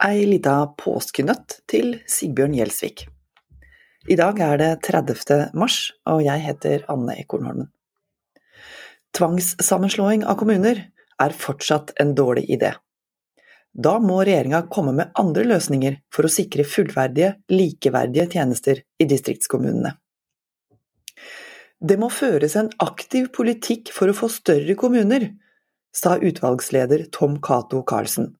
ei lita påskenøtt til Sigbjørn Gjelsvik. I dag er det 30. mars, og jeg heter Anne Ekornholmen. Tvangssammenslåing av kommuner er fortsatt en dårlig idé. Da må regjeringa komme med andre løsninger for å sikre fullverdige, likeverdige tjenester i distriktskommunene. Det må føres en aktiv politikk for å få større kommuner, sa utvalgsleder Tom Cato Karlsen.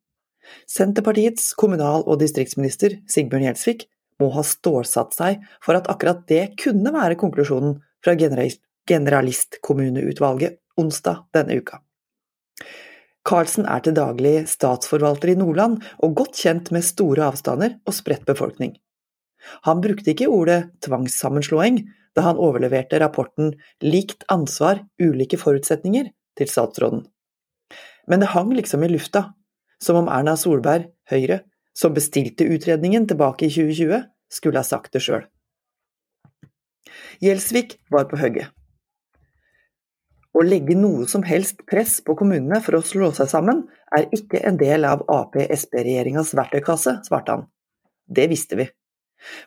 Senterpartiets kommunal- og distriktsminister Sigbjørn Gjelsvik må ha stålsatt seg for at akkurat det kunne være konklusjonen fra generalistkommuneutvalget onsdag denne uka. Karlsen er til daglig statsforvalter i Nordland og godt kjent med store avstander og spredt befolkning. Han brukte ikke ordet tvangssammenslåing da han overleverte rapporten Likt ansvar, ulike forutsetninger til statsråden. Men det hang liksom i lufta, som om Erna Solberg, Høyre, som bestilte utredningen tilbake i 2020, skulle ha sagt det sjøl. Gjelsvik var på hugget. Å legge noe som helst press på kommunene for å slå seg sammen, er ikke en del av Ap-Sp-regjeringas verktøykasse, svarte han. Det visste vi.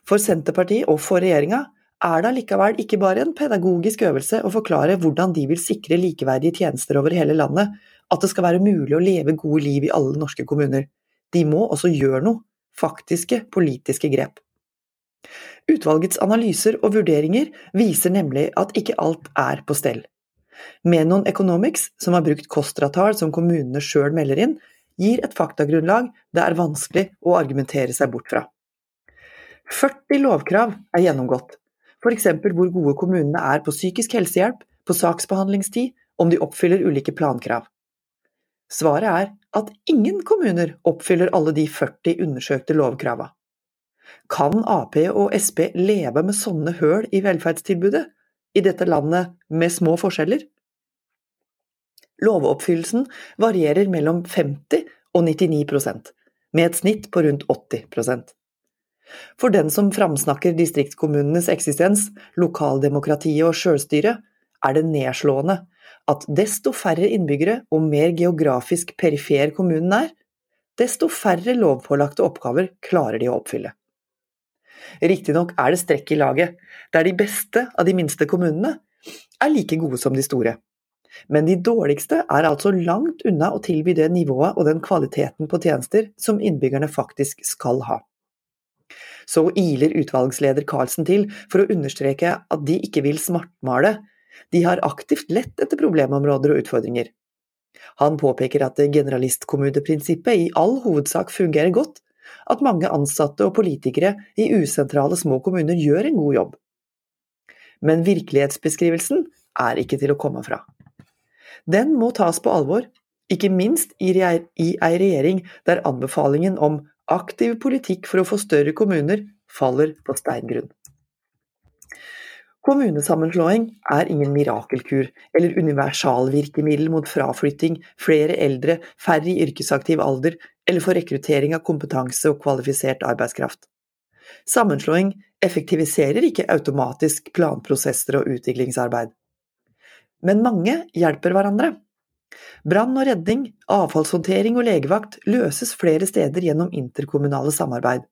For Senterpartiet og for regjeringa er det allikevel ikke bare en pedagogisk øvelse å forklare hvordan de vil sikre likeverdige tjenester over hele landet, at det skal være mulig å leve gode liv i alle norske kommuner. De må også gjøre noe, faktiske politiske grep. Utvalgets analyser og vurderinger viser nemlig at ikke alt er på stell. Menon Economics, som har brukt KOSTRA-tall som kommunene sjøl melder inn, gir et faktagrunnlag det er vanskelig å argumentere seg bort fra. 40 lovkrav er gjennomgått, f.eks. hvor gode kommunene er på psykisk helsehjelp, på saksbehandlingstid, om de oppfyller ulike plankrav. Svaret er at ingen kommuner oppfyller alle de 40 undersøkte lovkrava. Kan Ap og Sp leve med sånne høl i velferdstilbudet i dette landet med små forskjeller? Lovoppfyllelsen varierer mellom 50 og 99% med et snitt på rundt 80 For den som framsnakker distriktskommunenes eksistens, lokaldemokratiet og sjølstyret, er det nedslående at desto færre innbyggere og mer geografisk perifer kommunen er, desto færre lovpålagte oppgaver klarer de å oppfylle. Riktignok er det strekk i laget, der de beste av de minste kommunene er like gode som de store. Men de dårligste er altså langt unna å tilby det nivået og den kvaliteten på tjenester som innbyggerne faktisk skal ha. Så iler utvalgsleder Karlsen til for å understreke at de ikke vil smartmale, de har aktivt lett etter problemområder og utfordringer. Han påpeker at generalistkommuneprinsippet i all hovedsak fungerer godt, at mange ansatte og politikere i usentrale små kommuner gjør en god jobb. Men virkelighetsbeskrivelsen er ikke til å komme fra. Den må tas på alvor, ikke minst i ei regjering der anbefalingen om aktiv politikk for å få større kommuner faller på steingrunn. Kommunesammenslåing er ingen mirakelkur eller universalvirkemiddel mot fraflytting, flere eldre, færre i yrkesaktiv alder eller for rekruttering av kompetanse og kvalifisert arbeidskraft. Sammenslåing effektiviserer ikke automatisk planprosesser og utviklingsarbeid. Men mange hjelper hverandre. Brann og redning, avfallshåndtering og legevakt løses flere steder gjennom interkommunale samarbeid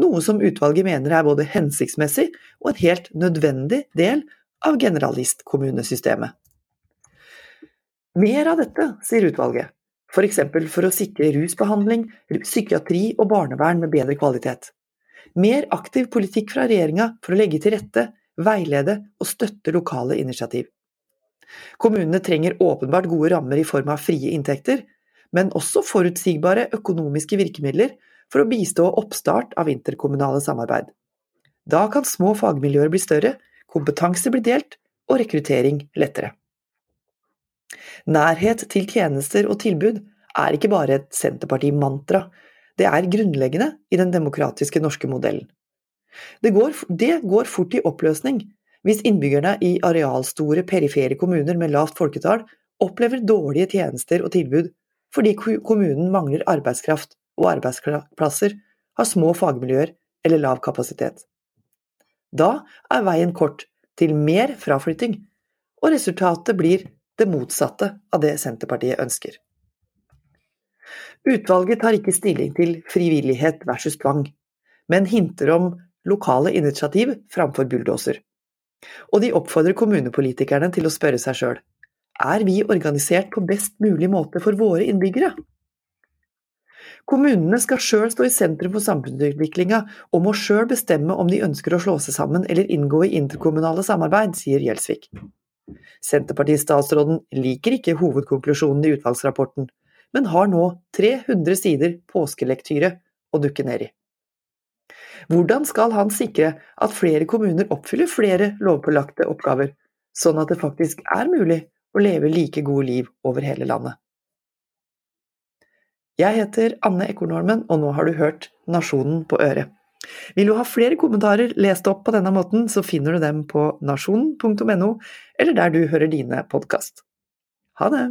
noe som utvalget mener er både hensiktsmessig og en helt nødvendig del av generalistkommunesystemet. Mer av dette, sier utvalget, f.eks. For, for å sikre rusbehandling, psykiatri og barnevern med bedre kvalitet. Mer aktiv politikk fra regjeringa for å legge til rette, veilede og støtte lokale initiativ. Kommunene trenger åpenbart gode rammer i form av frie inntekter, men også forutsigbare økonomiske virkemidler for å bistå oppstart av interkommunale samarbeid. Da kan små fagmiljøer bli større, kompetanse bli delt og rekruttering lettere. Nærhet til tjenester og tilbud er ikke bare et Senterparti-mantra, det er grunnleggende i den demokratiske norske modellen. Det går, det går fort i oppløsning hvis innbyggerne i arealstore perifere kommuner med lavt folketall opplever dårlige tjenester og tilbud fordi kommunen mangler arbeidskraft og arbeidsplasser har små fagmiljøer eller lav kapasitet. Da er veien kort til mer fraflytting, og resultatet blir det motsatte av det Senterpartiet ønsker. Utvalget tar ikke stilling til frivillighet versus tvang, men hinter om lokale initiativ framfor bulldoser. Og de oppfordrer kommunepolitikerne til å spørre seg sjøl er vi organisert på best mulig måte for våre innbyggere? Kommunene skal sjøl stå i sentrum for samfunnsutviklinga, og må sjøl bestemme om de ønsker å slå seg sammen eller inngå i interkommunale samarbeid, sier Gjelsvik. Senterpartistatsråden liker ikke hovedkonklusjonen i utvalgsrapporten, men har nå 300 sider påskelektyre å dukke ned i. Hvordan skal han sikre at flere kommuner oppfyller flere lovpålagte oppgaver, sånn at det faktisk er mulig å leve like gode liv over hele landet? Jeg heter Anne Ekornholmen, og nå har du hørt Nasjonen på øret. Vil du ha flere kommentarer lest opp på denne måten, så finner du dem på nasjonen.no, eller der du hører dine podkast. Ha det!